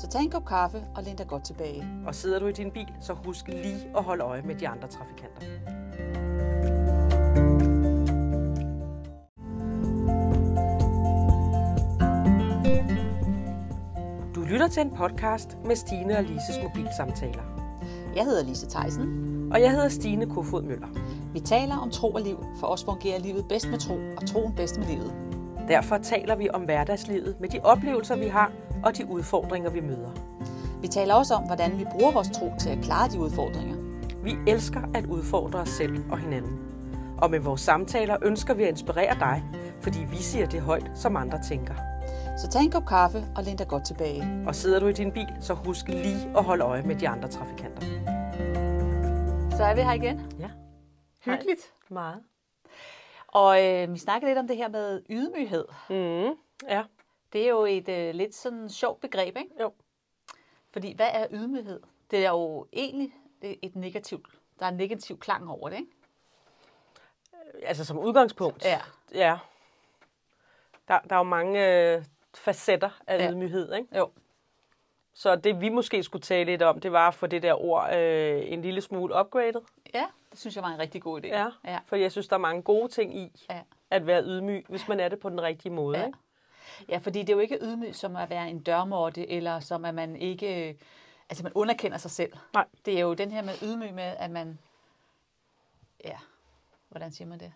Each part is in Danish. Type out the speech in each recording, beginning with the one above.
Så tag en kop kaffe og læn dig godt tilbage. Og sidder du i din bil, så husk lige at holde øje med de andre trafikanter. Du lytter til en podcast med Stine og Lises mobilsamtaler. Jeg hedder Lise Theisen. Og jeg hedder Stine Kofod Møller. Vi taler om tro og liv. For os fungerer livet bedst med tro, og troen bedst med livet. Derfor taler vi om hverdagslivet med de oplevelser, vi har, og de udfordringer, vi møder. Vi taler også om, hvordan vi bruger vores tro til at klare de udfordringer. Vi elsker at udfordre os selv og hinanden. Og med vores samtaler ønsker vi at inspirere dig, fordi vi siger det højt, som andre tænker. Så tag en kop kaffe og læn dig godt tilbage. Og sidder du i din bil, så husk lige at holde øje med de andre trafikanter. Så er vi her igen. Ja. Hyggeligt. Meget. Og øh, vi snakkede lidt om det her med ydmyghed. Mm, ja. Det er jo et øh, lidt sådan sjovt begreb, ikke? Jo. Fordi hvad er ydmyghed? Det er jo egentlig et negativt, der er en negativ klang over det, ikke? Altså som udgangspunkt. Ja. Ja. Der, der er jo mange øh, facetter af Ja. ydmyghed, ikke? Jo. Så det vi måske skulle tale lidt om, det var at få det der ord øh, en lille smule upgraded. Ja, det synes jeg var en rigtig god idé. Ja. ja. For jeg synes, der er mange gode ting i Ja. at være ydmyg, hvis man er det på den rigtige måde. Ja. Ikke? Ja, fordi det er jo ikke ydmyg som at være en dørmåtte, eller som at man ikke, altså man underkender sig selv. Nej. Det er jo den her med ydmyg med, at man, ja, hvordan siger man det?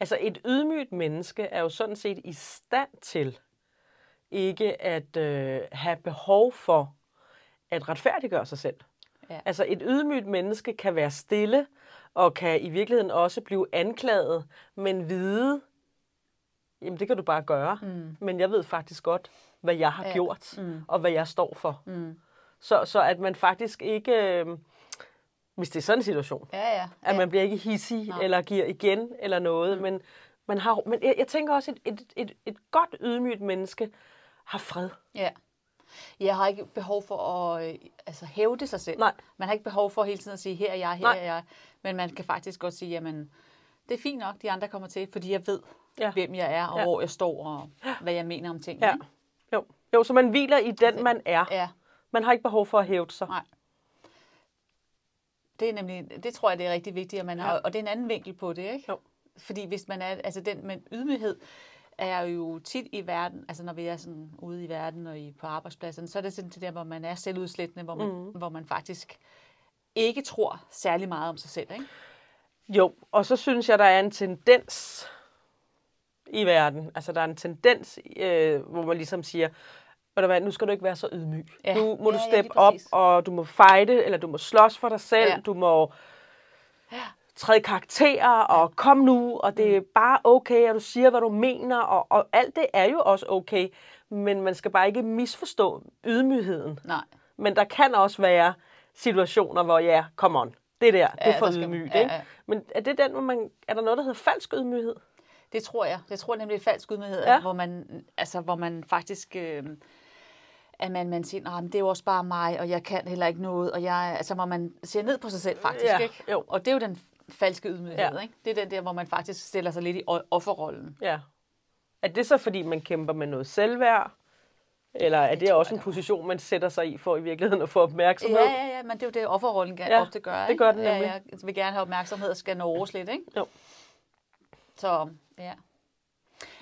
Altså et ydmygt menneske er jo sådan set i stand til ikke at øh, have behov for at retfærdiggøre sig selv. Ja. Altså et ydmygt menneske kan være stille og kan i virkeligheden også blive anklaget, men vide, jamen det kan du bare gøre. Mm. Men jeg ved faktisk godt, hvad jeg har Ja. gjort Mm. og hvad jeg står for. Mm. Så, så at man faktisk ikke, øh, hvis det er sådan en situation, Ja, ja. at ja. man bliver ikke hissig Nej. eller giver igen eller noget, mm. men man har, men jeg, jeg tænker også, et, et, et, et godt ydmygt menneske har fred. Ja. Jeg har ikke behov for at øh, altså, hævde sig selv. Nej. Man har ikke behov for hele tiden at sige, her er jeg, her Nej. er jeg. Men man kan faktisk godt sige, jamen, det er fint nok, de andre kommer til, fordi jeg ved, Ja. hvem jeg er, og Ja. hvor jeg står, og hvad jeg mener om tingene. Ja. ikke? Jo. jo, så man hviler i den, man er. ja. Man har ikke behov for at hæve sig. Nej. Det er nemlig, det tror jeg, det er rigtig vigtigt, at man har, Ja. og det er en anden vinkel på det, ikke? Jo. Fordi hvis man er, altså den med ydmyghed, er jo tit i verden, altså når vi er sådan ude i verden og i, på arbejdspladserne, så er det sådan det der, hvor man er selvudslættende, hvor man, mm. hvor man faktisk ikke tror særlig meget om sig selv, ikke? Jo, og så synes jeg, der er en tendens i verden. Altså, der er en tendens, øh, hvor man ligesom siger, hvad, nu skal du ikke være så ydmyg. Ja. Nu må Ja, du ja, steppe lige op, og du må fighte, eller du må slås for dig selv. Ja. Du må træde karakterer, og kom nu, og det er bare okay, at du siger, hvad du mener, og, og alt det er jo også okay. Men man skal bare ikke misforstå ydmygheden. Nej. Men der kan også være situationer, hvor ja, come on, det der, det er for skal- ydmygt. ja, ikke? ja. Men er det den, hvor man, er der noget, der hedder falsk ydmyghed? Det tror jeg. Det tror jeg nemlig er falsk ydmyghed, ja. hvor, man, altså, hvor man faktisk... Øh, at man, man siger, at det er jo også bare mig, og jeg kan heller ikke noget, og jeg, altså, hvor man ser ned på sig selv faktisk, Ja, ikke? jo. Og det er jo den falske ydmyghed, Ja. ikke? Det er den der, hvor man faktisk stiller sig lidt i offerrollen. Ja. Er det så, fordi man kæmper med noget selvværd? Eller er det, det også en position, man sætter sig i for i virkeligheden at få opmærksomhed? Ja, ja, ja, men det er jo det, offerrollen gerne Ja, ofte gør, det ikke? gør den ja, nemlig. jeg vil gerne have opmærksomhed og skal nå lidt, ikke? Jo. Så, ja.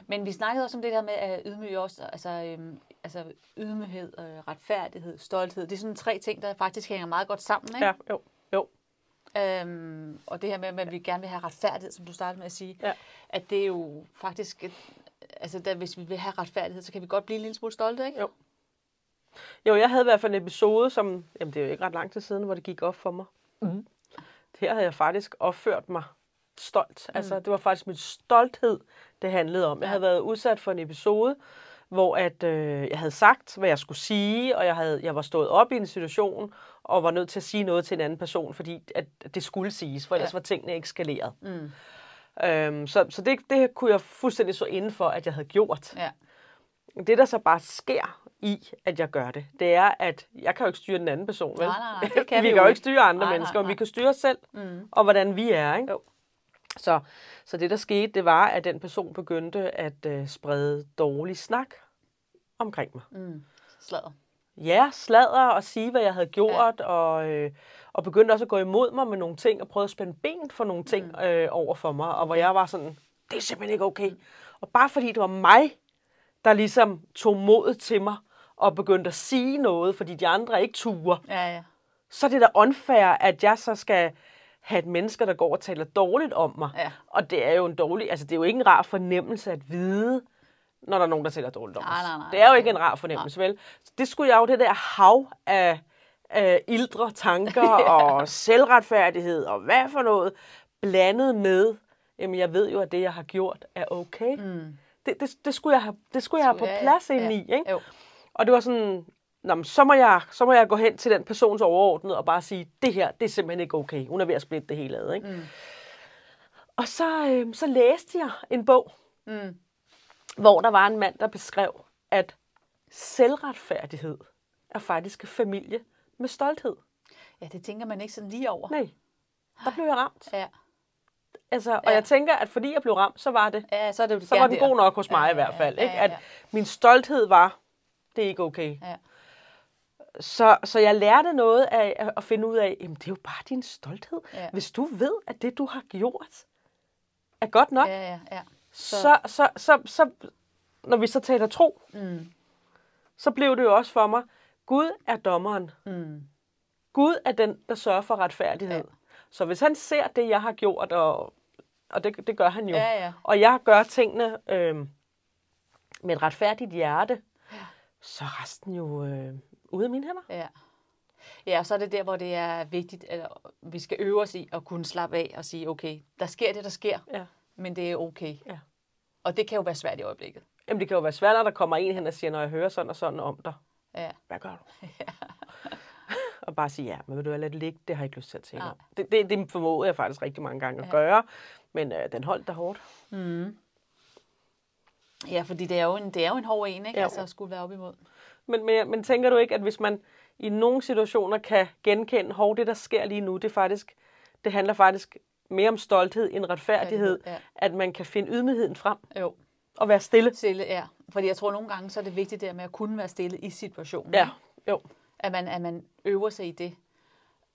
Men vi snakkede også om det der med at ydmyge også, altså, øhm, altså ydmyghed, øh, retfærdighed, stolthed. Det er sådan tre ting, der faktisk hænger meget godt sammen, ikke? Ja, jo. Øhm, og det her med, at vi gerne vil have retfærdighed, som du startede med at sige, Ja. at det er jo faktisk, altså der, hvis vi vil have retfærdighed, så kan vi godt blive en lille smule stolte, ikke? Jo. Jo, jeg havde i hvert fald en episode, som, jamen det er jo ikke ret lang tid siden, hvor det gik op for mig. Mhm. Her havde jeg faktisk opført mig stolt. Altså, det var faktisk min stolthed, det handlede om. Jeg Ja. havde været udsat for en episode, hvor at, øh, jeg havde sagt, hvad jeg skulle sige, og jeg, havde, jeg var stået op i en situation, og var nødt til at sige noget til en anden person, fordi at det skulle siges, for ellers ja. var tingene ikke skaleret. Mm. Øhm, så så det, det kunne jeg fuldstændig så inden for, at jeg havde gjort. Ja. Det, der så bare sker i, at jeg gør det, det er, at jeg kan jo ikke styre den anden person, vel? Nej, nej, nej, det kan vi vi kan jo ikke. styre andre Nej, nej, mennesker, men vi nej. kan styre os selv, mm. og hvordan vi er, ikke? Jo. Så, så det, der skete, det var, at den person begyndte at øh, sprede dårlig snak omkring mig. Mm. Sladder. Ja, sladder og sige, hvad jeg havde gjort, ja. og, øh, og begyndte også at gå imod mig med nogle ting, og prøvede at spænde ben for nogle ting mm. øh, over for mig, og hvor jeg var sådan, det er simpelthen ikke okay. Og bare fordi det var mig, der ligesom tog modet til mig, og begyndte at sige noget, fordi de andre ikke turer, Ja, ja. så er det da unfair, at jeg så skal have et menneske, der går og taler dårligt om mig. Ja. Og det er jo en dårlig, altså det er jo ikke en rar fornemmelse at vide, når der er nogen, der taler dårligt om Nej, os. nej, nej. Det er jo ikke en rar fornemmelse, vel? Så det skulle jeg jo, det der hav af, af ildre tanker ja. og selvretfærdighed og hvad for noget, blandet med, jamen jeg ved jo, at det, jeg har gjort, er okay. Mm. Det, det, det, skulle jeg have, det skulle jeg have på ja, plads ja. indeni, ikke? Jo. Og det var sådan, Nå, men så, må jeg, så må jeg gå hen til den persons overordnede og bare sige, det her, det er simpelthen ikke okay. Hun er ved at splitte det hele ad, ikke? Mm. Og så, øh, så læste jeg en bog, Mm. hvor der var en mand, der beskrev, at selvretfærdighed er faktisk familie med stolthed. Ja, det tænker man ikke sådan lige over. Nej, der blev jeg ramt. Ja. Altså, og Ja. jeg tænker, at fordi jeg blev ramt, så var det. ja, så er det Så var den god nok hos mig Ja, i hvert ja, fald. ja, Ikke? ja, At ja. min stolthed var, det er ikke okay. Ja. Så, så jeg lærte noget af at- finde ud af, jamen det er jo bare din stolthed. Ja. Hvis du ved, at det du har gjort er godt nok, Ja, ja, ja. så, så, så, så, når vi så taler tro, Mm. så blev det jo også for mig, Gud er dommeren. Mm. Gud er den, der sørger for retfærdighed. Ja. Så hvis han ser det, jeg har gjort, og, og det, det gør han jo, Ja, ja. og jeg gør tingene øh, med et retfærdigt hjerte, så er resten jo øh, ude af mine hænder. Ja. Ja, og så er det der, hvor det er vigtigt, at vi skal øve os i at kunne slappe af og sige, okay, der sker det, der sker, Ja. men det er okay. Ja. Og det kan jo være svært i øjeblikket. Jamen, det kan jo være svært, når der kommer en hen og siger, når jeg hører sådan og sådan om dig. Ja. Hvad gør du? og bare sige, ja, men vil du lade det ligge? Det har jeg ikke lyst til at tale Nej. om. Det, det, det formåede jeg faktisk rigtig mange gange at gøre, men øh, den holdt da hårdt. Ja, fordi det er jo en, det er jo en hård en, ikke? Jo. Altså at skulle være op imod. Men, men, men tænker du ikke, at hvis man i nogle situationer kan genkende, hov, det der sker lige nu, det faktisk, det handler faktisk mere om stolthed end retfærdighed, Ja. at man kan finde ydmygheden frem Jo, og være stille. stille, ja. Fordi jeg tror nogle gange, så er det vigtigt der med at kunne være stille i situationen. Ja, jo. At man, at man øver sig i det.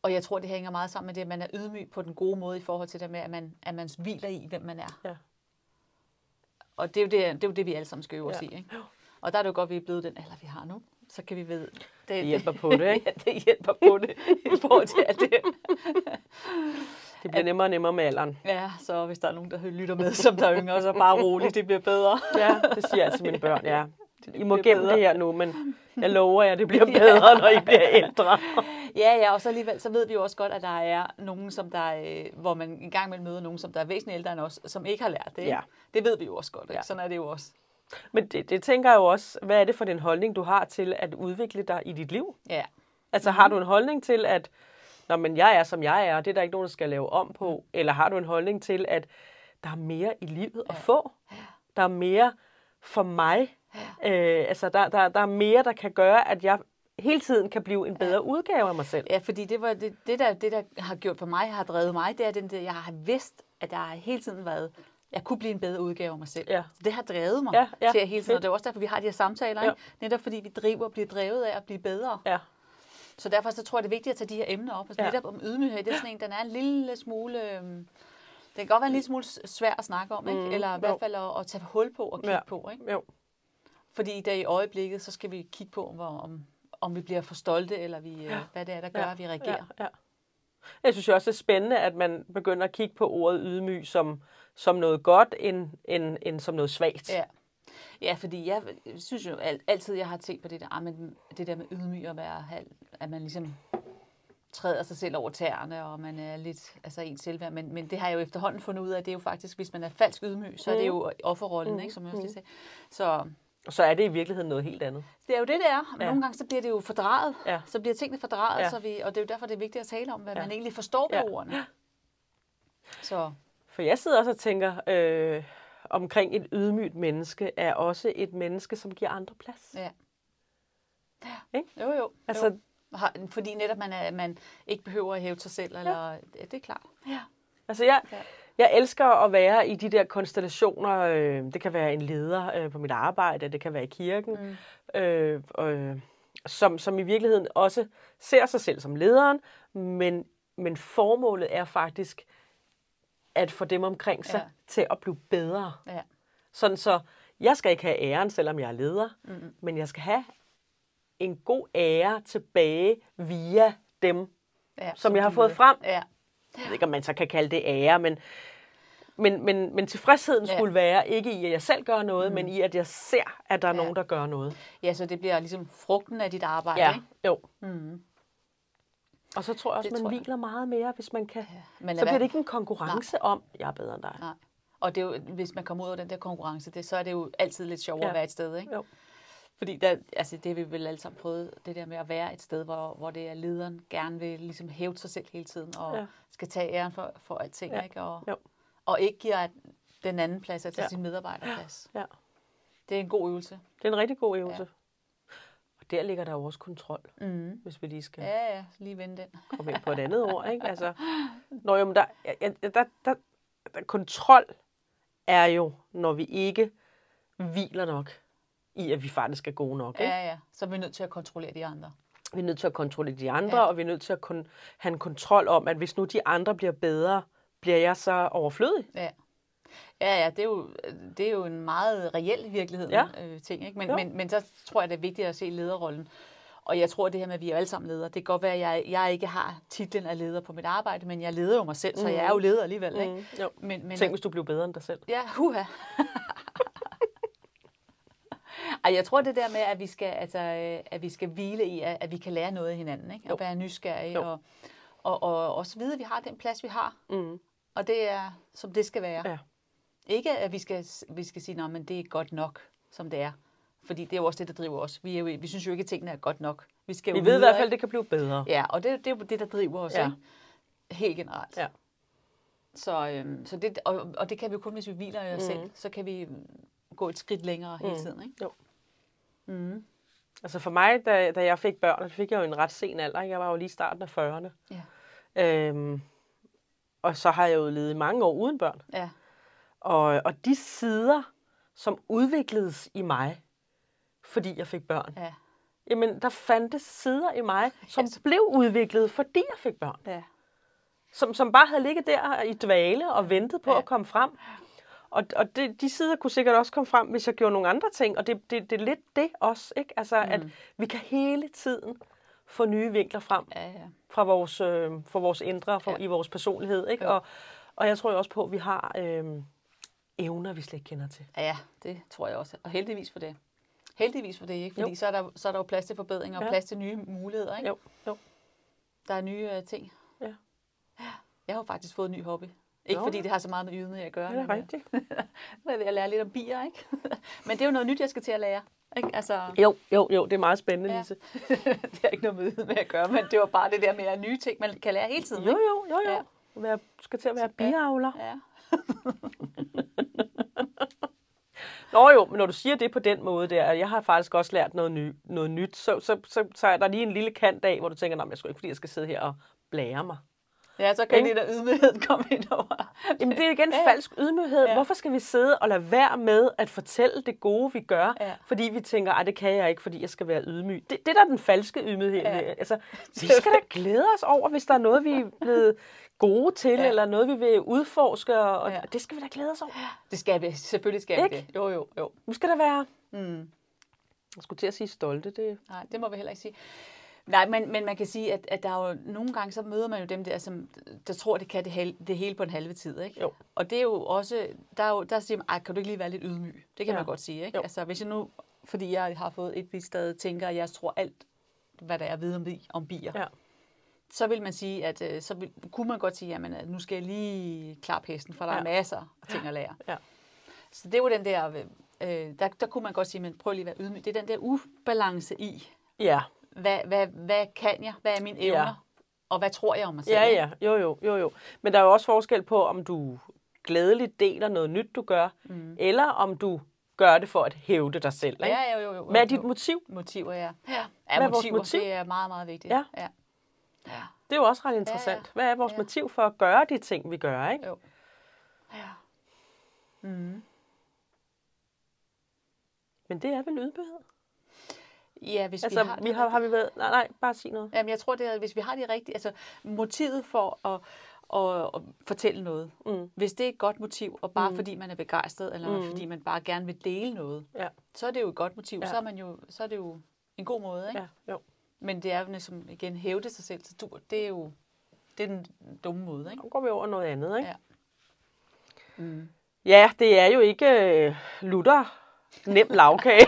Og jeg tror, det hænger meget sammen med det, at man er ydmyg på den gode måde i forhold til det med, at man, at man hviler i, hvem man er. Ja. Og det er jo det, det, er jo det vi alle sammen skal øve os Ja. i. Ikke? Og der er det jo godt, at vi er blevet den alder, vi har nu. Så kan vi ved... Det, Det hjælper på det, ikke? ja, det hjælper på det i forhold til alt det. Det bliver nemmere og nemmere med alderen. Ja, så hvis der er nogen, der lytter med, som der er yngre, så bare roligt, det bliver bedre. Ja, det siger til mine børn, ja. I må gemme bedre. det her nu, men jeg lover jer, det bliver bedre, når I bliver ældre. Ja, ja, og så alligevel, så ved vi jo også godt, at der er nogen, som der, øh, hvor man en gang imellem møder nogen, som der er væsentligt ældre end os, som ikke har lært det. Ja. Det ved vi jo også godt, ikke? Ja. Sådan er det jo også. Men det, det tænker jeg jo også, hvad er det for den holdning, du har til at udvikle dig i dit liv? Ja, Altså har du en holdning til, at Nå, men jeg er, som jeg er, og det er der ikke nogen, der skal lave om på? Eller har du en holdning til, at der er mere i livet at få? Der er mere for mig? Øh, altså, der, der, der er mere, der kan gøre, at jeg hele tiden kan blive en bedre udgave af mig selv. ja fordi det, var det, det, der, det, der har gjort for mig, har drevet mig, det er den der, jeg har vidst, at jeg har hele tiden været, jeg kunne blive en bedre udgave af mig selv. Ja. Det har drevet mig Ja, ja, til at hele tiden, og det er også derfor, vi har de her samtaler, Ja. ikke? netop fordi vi driver og bliver drevet af at blive bedre. Ja. Så derfor så tror jeg, det er vigtigt at tage de her emner op. Altså Ja. ja. netop om ydmyghed, det er sådan en, den er en lille smule... øhm, Den kan godt være en lille smule svær at snakke om, ikke? Mm, eller i jo. hvert fald at, at tage hul på og kigge Ja. på. Ikke? Jo. Fordi der i øjeblikket, så skal vi kigge på, hvor, om, om vi bliver for stolte, eller vi, ja. hvad det er, der gør, Ja, at vi reagerer. Ja, ja. Jeg synes jo også, det er spændende, at man begynder at kigge på ordet ydmyg som, som noget godt, end, end, end som noget svagt. Ja. Ja, fordi jeg synes jo al- altid, jeg har tænkt på det der, ah, men det der med ydmyg at være, halv- at man ligesom træder sig selv over tæerne, og man er lidt, altså ens selvværd. Men, men det har jeg jo efterhånden fundet ud af, at det er jo faktisk, hvis man er falsk ydmyg, så er det jo offerrollen, ikke, som jeg også lige sagde. Så, så er det i virkeligheden noget helt andet. Det er jo det, det er. Men Ja. nogle gange så bliver det jo fordrejet. Ja. Så bliver tingene fordrejet, Ja. så vi, og det er jo derfor, det er vigtigt at tale om, hvad Ja. man egentlig forstår ved Ja. ordene. Så For jeg sidder også og tænker øh, omkring et ydmygt menneske, er også et menneske, som giver andre plads. ja. Ikke? Jo, jo. Altså- jo. Fordi netop man, er, man ikke behøver at hæve sig selv, eller ja. det er klart. Ja. Altså jeg, Ja. Jeg elsker at være i de der konstellationer. Øh, det kan være en leder øh, på mit arbejde, det kan være i kirken, mm. øh, øh, som, som i virkeligheden også ser sig selv som lederen, men, men formålet er faktisk at få dem omkring sig Ja. til at blive bedre. Ja. Sådan så, jeg skal ikke have æren, selvom jeg er leder, mm. men jeg skal have en god ære tilbage via dem, ja. som jeg har fået frem. Ja. Jeg ved ikke, om man så kan kalde det ære, men, men, men, men tilfredsheden Ja. skulle være ikke i, at jeg selv gør noget, mm. men i, at jeg ser, at der er Ja. nogen, der gør noget. ja, så det bliver ligesom frugten af dit arbejde. Ja, Ikke? jo. Mm. Og så tror jeg også, Det man jeg. hviler meget mere, hvis man kan. Men så bliver det ikke en konkurrence Nej. om, jeg er bedre end dig. Nej. Og det er jo, hvis man kommer ud af den der konkurrence, det, så er det jo altid lidt sjovere ja. Ja. at være et sted. Ikke? Jo. Fordi der, altså det vi vel alle sammen prøvet, det der med at være et sted, hvor, hvor det er lederen gerne vil ligesom hæve sig selv hele tiden, og ja. Ja. skal tage æren for, for alting, Ja. ikke? Og, Jo. Og ikke giver den anden plads, altså ja. Sin medarbejderplads. Ja. Det er en god øvelse. Det er en rigtig god øvelse. Ja. Og der ligger der jo også kontrol, Mm. hvis vi lige skal Ja, ja, lige vende den. komme ind på et andet ord. Ikke? Altså, når jo, men der, ja, ja, der, der, der, kontrol er jo, når vi ikke hviler nok i, at vi faktisk er gode nok. Ikke? Ja, ja. Så er vi nødt til at kontrollere de andre. Vi er nødt til at kontrollere de andre, Ja. og vi er nødt til at kun, have en kontrol om, at hvis nu de andre bliver bedre, bliver jeg så overflødig. Ja. Ja, ja, det er jo, det er jo en meget reel i virkeligheden Ja. øh, ting. Ikke? Men, Jo. men, men så tror jeg, det er vigtigt at se lederrollen. Og jeg tror, det her med, at vi er alle sammen ledere, det kan godt være, at jeg, jeg ikke har titlen af leder på mit arbejde, men jeg leder jo mig selv, så jeg er jo leder alligevel. Ikke? Mm, jo. Men, men, Tænk, hvis du blev bedre end dig selv. Ja, huha. Ej, jeg tror det der med, at vi skal, altså, øh, at vi skal hvile i, at, at vi kan lære noget af hinanden, ikke? Jo. og være nysgerrige, Jo. og, og, og også vide, at vi har den plads, vi har, Mm. Og det er, som det skal være. Ja. Ikke, at vi skal, vi skal sige, at det er godt nok, som det er. Fordi det er jo også det, der driver os. Vi, er jo, vi synes jo ikke, at tingene er godt nok. Vi, skal jo Vi ved i videre, hvert fald, ikke? det kan blive bedre. Ja, og det, det er jo det, der driver os, Ja. ikke? Helt generelt. Ja. Så, øhm, så det, og, og det kan vi jo kun, hvis vi hviler i os mm. selv. Så kan vi øhm, gå et skridt længere hele tiden, ikke? Jo. Mm. Altså for mig, da, da jeg fik børn, fik jeg jo en ret sen alder. ikke? Jeg var jo lige i starten af 40'erne. Ja. Øhm, og så har jeg jo levet i mange år uden børn. Ja. Og, og de sider, som udvikledes i mig, fordi jeg fik børn, Ja. jamen der fandtes sider i mig, som blev udviklet, fordi jeg fik børn. Ja. Som, som bare havde ligget der i dvale og ventet på ja. at komme frem. Og, og det, de sider kunne sikkert også komme frem, hvis jeg gjorde nogle andre ting. Og det, det, det er lidt det også, ikke? Altså, mm. at vi kan hele tiden få nye vinkler frem Ja, ja. fra vores, øh, fra vores indre, fra, Ja. ja. i vores personlighed. Ikke? Og, og jeg tror jo også på, at vi har øh, evner, vi slet ikke kender til. Ja, det tror jeg også. Og heldigvis for det. Heldigvis for det, ikke? Fordi Jo. så er, der, så er der jo plads til forbedringer og Ja. plads til nye muligheder, ikke? Jo, jo. Der er nye uh, ting. Ja. Jeg har jo faktisk fået en ny hobby. Ikke Nå. fordi det har så meget med ydmyghed at gøre. Det er men, øh, rigtigt. Jeg at lære lidt om bier, ikke? Men det er jo noget nyt, jeg skal til at lære. Ikke? Altså, Jo, jo, jo, det er meget spændende, Ja. Lise. det har ikke noget med ydmyghed at gøre, men det var bare det der med at nye ting, man kan lære hele tiden. Jo, jo, jo, jo. Ja. Ja. Jeg skal til at være biavler. Ja. Nå jo, men når du siger det på den måde der, jeg har faktisk også lært noget, ny, noget nyt, så, så, så, så er der lige en lille kant af, hvor du tænker, nej, jeg skal ikke, fordi jeg skal sidde her og blære mig. Ja, så kan Ikke? det der ydmyghed komme ind over. Jamen det er igen Ja, falsk ydmyghed. Ja. Hvorfor skal vi sidde og lade være med at fortælle det gode, vi gør, Ja. fordi vi tænker, at det kan jeg ikke, fordi jeg skal være ydmyg. Det, det er da den falske ydmyghed. Ja. Altså, vi skal da glæde os over, hvis der er noget, vi er blevet gode til, Ja. eller noget, vi vil udforske, og Ja. det skal vi da glæde os over. Det skal vi. Selvfølgelig skal vi Ikke? det. Jo, jo, jo. Nu skal der være, Mm. jeg skulle til at sige stolte, det Nej, det må vi heller ikke sige. Nej, men, men man kan sige, at, at der er jo nogle gange, så møder man jo dem der, som der tror, det kan det, hel, det hele på en halve tid. Ikke? Jo. Og det er jo også, der, er jo, der siger man, "Ej, kan du ikke lige være lidt ydmyg? Det kan Ja. man godt sige. Ikke? Jo. Altså, hvis jeg nu, fordi jeg har fået et vist sted, tænker, at jeg tror alt, hvad der er at vide om, bi- om bier, Ja. så vil man sige, at øh, så vil, kunne man godt sige, jamen, at nu skal jeg lige klappe hesten, for der er Ja. masser af ting at lære. Ja. Så det er jo den der, øh, der, der kunne man godt sige, men prøv lige at være ydmyg. Det er den der ubalance i, Ja, hvad, hvad, hvad kan jeg? Hvad er mine evner? Ja. Og hvad tror jeg om mig selv? ja, ja, jo, jo, jo, jo. Men der er jo også forskel på, om du glædeligt deler noget nyt, du gør, mm. eller om du gør det for at hævde dig selv. Ikke? Ja, jo, jo, jo. Hvad er dit motiv? Motiver, ja. Ja, er ja vores motiver, motiv? det er meget, meget vigtigt. Ja. ja. ja. Det er jo også ret interessant. Ja, Hvad er vores ja. motiv for at gøre de ting, vi gør? Ikke? Jo. Ja. Mm. Men det er vel ydmyghed? Ja, hvis Altså, vi har, vi har, har vi været... Nej, nej, bare sig noget. Jamen, jeg tror, det er, hvis vi har de rigtige... Altså, motivet for at, at, at fortælle noget. Mm. Hvis det er et godt motiv, og bare mm. fordi man er begejstret, eller mm. fordi man bare gerne vil dele noget, Ja, så er det jo et godt motiv. Ja. Så, er man jo, så er det jo en god måde, ikke? ja, jo. Men det er jo ligesom, igen, hævde sig selv. Så du, det er jo det er den dumme måde, ikke? Nu går vi over noget andet, ikke? Ja. Mm. Ja, det er jo ikke øh, lutter nem lavkage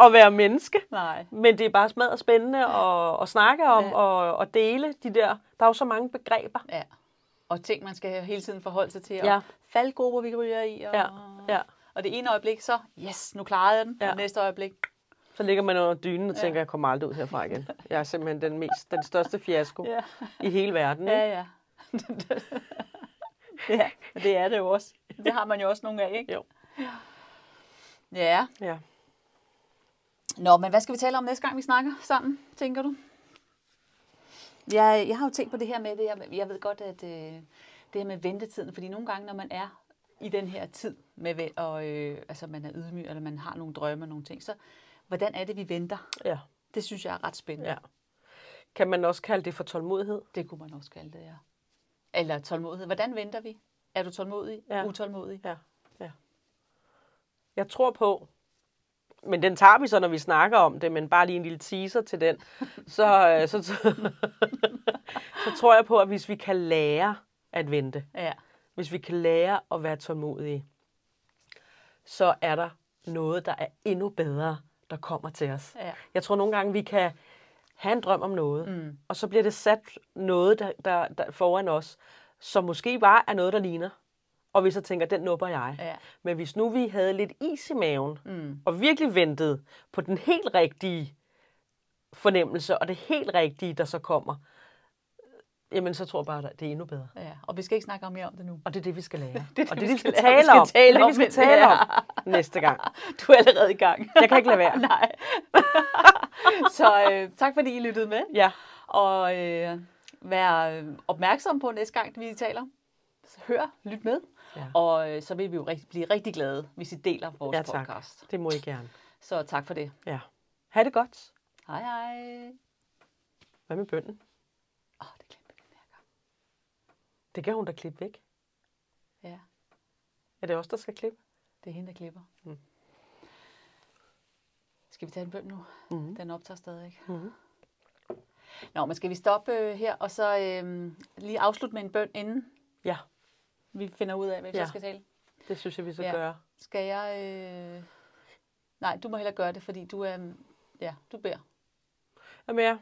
at være menneske. Nej. Men det er bare smadret spændende at, at snakke om Ja. og at dele de der... Der er jo så mange begreber. Ja. Og ting, man skal hele tiden forholde sig til. Og Ja. faldgrupper, vi ryger i. Og, Ja, ja. og det ene øjeblik, så, yes, nu klarede jeg den. Ja. Og næste øjeblik, Så ligger man under dynen og Ja. tænker, jeg kommer aldrig ud herfra igen. Jeg er simpelthen den, mest, den største fiasko ja. i hele verden. Ikke? Ja, ja. ja, og det er det jo også. Det har man jo også nogle af, ikke? Jo. Ja. Ja. Nå, men hvad skal vi tale om næste gang, vi snakker sammen, tænker du? Jeg, jeg har jo tænkt på det her med, det med- jeg ved godt, at øh, det her med ventetiden, fordi nogle gange, når man er i den her tid, med, og øh, altså man er ydmyg, eller man har nogle drømme og nogle ting, så hvordan er det, vi venter? ja. Det synes jeg er ret spændende. ja. Kan man også kalde det for tålmodighed? Det kunne man også kalde det, ja. Eller tålmodighed. Hvordan venter vi? Er du tålmodig? Ja. Utålmodig? Ja, ja. Jeg tror på, men den tager vi så, når vi snakker om det, men bare lige en lille teaser til den. Så, øh, så, så, så tror jeg på, at hvis vi kan lære at vente, Ja. hvis vi kan lære at være tålmodige, så er der noget, der er endnu bedre, der kommer til os. Ja. Jeg tror nogle gange, vi kan have en drøm om noget, Mm. og så bliver det sat noget der, der, der foran os, som måske bare er noget, der ligner. Og vi så tænker, den nupper jeg. Ja. Men hvis nu vi havde lidt is i maven, Mm. og virkelig ventede på den helt rigtige fornemmelse, og det helt rigtige, der så kommer, jamen så tror jeg bare, at det er endnu bedre. ja. Og vi skal ikke snakke mere om det nu. Og det er det, vi skal lære. Det er og det, det er det, vi skal. Vi tale skal om. tale det er om det, vi skal det. tale om næste gang. Du er allerede i gang. Jeg kan ikke lade være. Nej. Så øh, tak fordi I lyttede med. Ja, Og øh, vær øh, opmærksom på næste gang, vi taler. Så hør, lyt med. Ja. Og øh, så vil vi jo rigtig, blive rigtig glade, hvis I deler vores Ja, tak. podcast. det må I gerne. Så tak for det. Ja. Ha' det godt. Hej hej. Hvad med bønden? Åh, det glemte jeg den her gang. Det kan hun da klippe væk. Ja, Er det os, der skal klippe? det er hende, der klipper. Mm. Skal vi tage en bøn nu? Mhm. Den optager stadig ikke. Mhm. Nå, men skal vi stoppe øh, her, og så øh, lige afslutte med en bøn, inden Ja, vi finder ud af, hvad Ja. så skal tale? det synes jeg, vi skal Ja. gøre. Skal jeg... Øh... Nej, du må hellere gøre det, fordi du er... Ja, du beder. Jamen ja,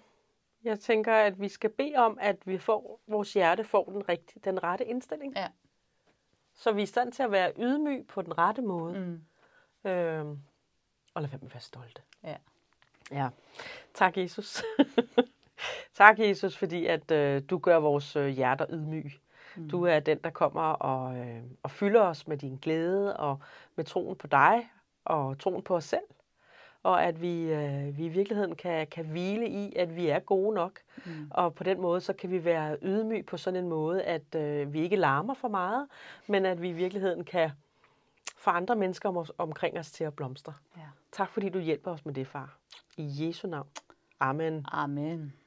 jeg tænker, at vi skal bede om, at vi får, vores hjerte får den, rigtige, den rette indstilling. Ja. Så vi er i stand til at være ydmyg på den rette måde. Mm. Øhm, og lad være med at være stolte. Ja. Ja. Tak, Jesus. tak, Jesus, fordi at øh, du gør vores øh, hjerter ydmyg. Mm. Du er den, der kommer og, øh, og fylder os med din glæde og med troen på dig og troen på os selv. Og at vi, øh, vi i virkeligheden kan, kan hvile i, at vi er gode nok. Mm. Og på den måde, så kan vi være ydmyg på sådan en måde, at øh, vi ikke larmer for meget, men at vi i virkeligheden kan få andre mennesker om omkring os til at blomstre. ja. Tak fordi du hjælper os med det, far. I Jesu navn. Amen. Amen.